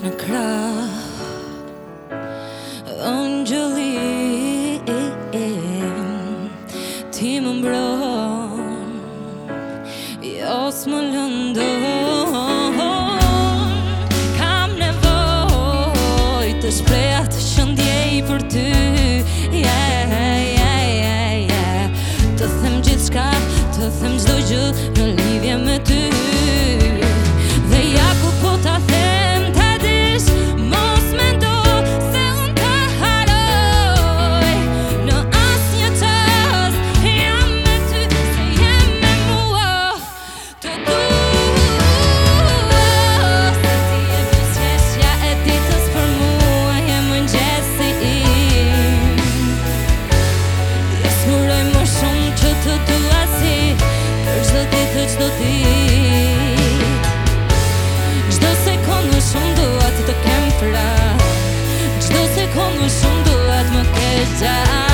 in a crowd. Angelim, timon i. pra Gjdo sekund më shumë duhet më këtë